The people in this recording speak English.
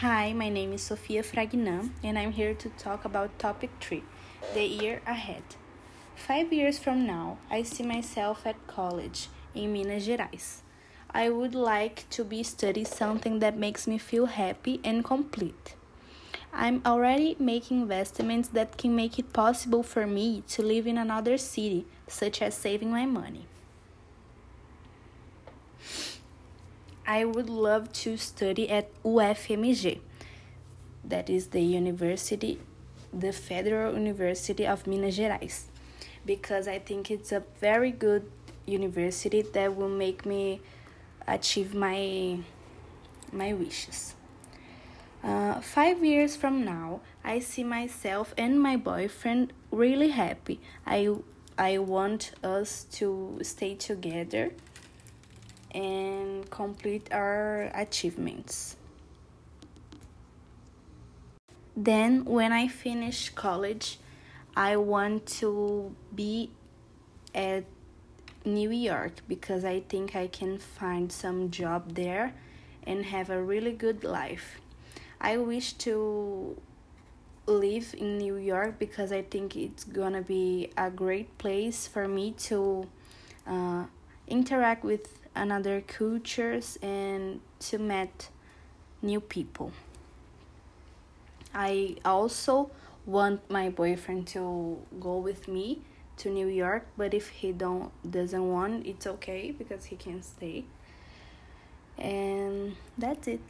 Hi, my name is Sofia Fragnan, and I'm here to talk about topic 3 the year ahead. Five years from now, I see myself at college in Minas Gerais. I would like to be studying something that makes me feel happy and complete. I'm already making investments that can make it possible for me to live in another city, such as saving my money. I would love to study at UFMG, that is the university, the Federal University of Minas Gerais, because I think it's a very good university that will make me achieve my my wishes. Uh, five years from now, I see myself and my boyfriend really happy. I I want us to stay together and complete our achievements. Then, when I finish college, I want to be at New York because I think I can find some job there and have a really good life. I wish to live in New York because I think it's gonna be a great place for me to uh, interact with another cultures and to meet new people. I also want my boyfriend to go with me to New York, but if he don't doesn't want, it's okay because he can stay. And that's it.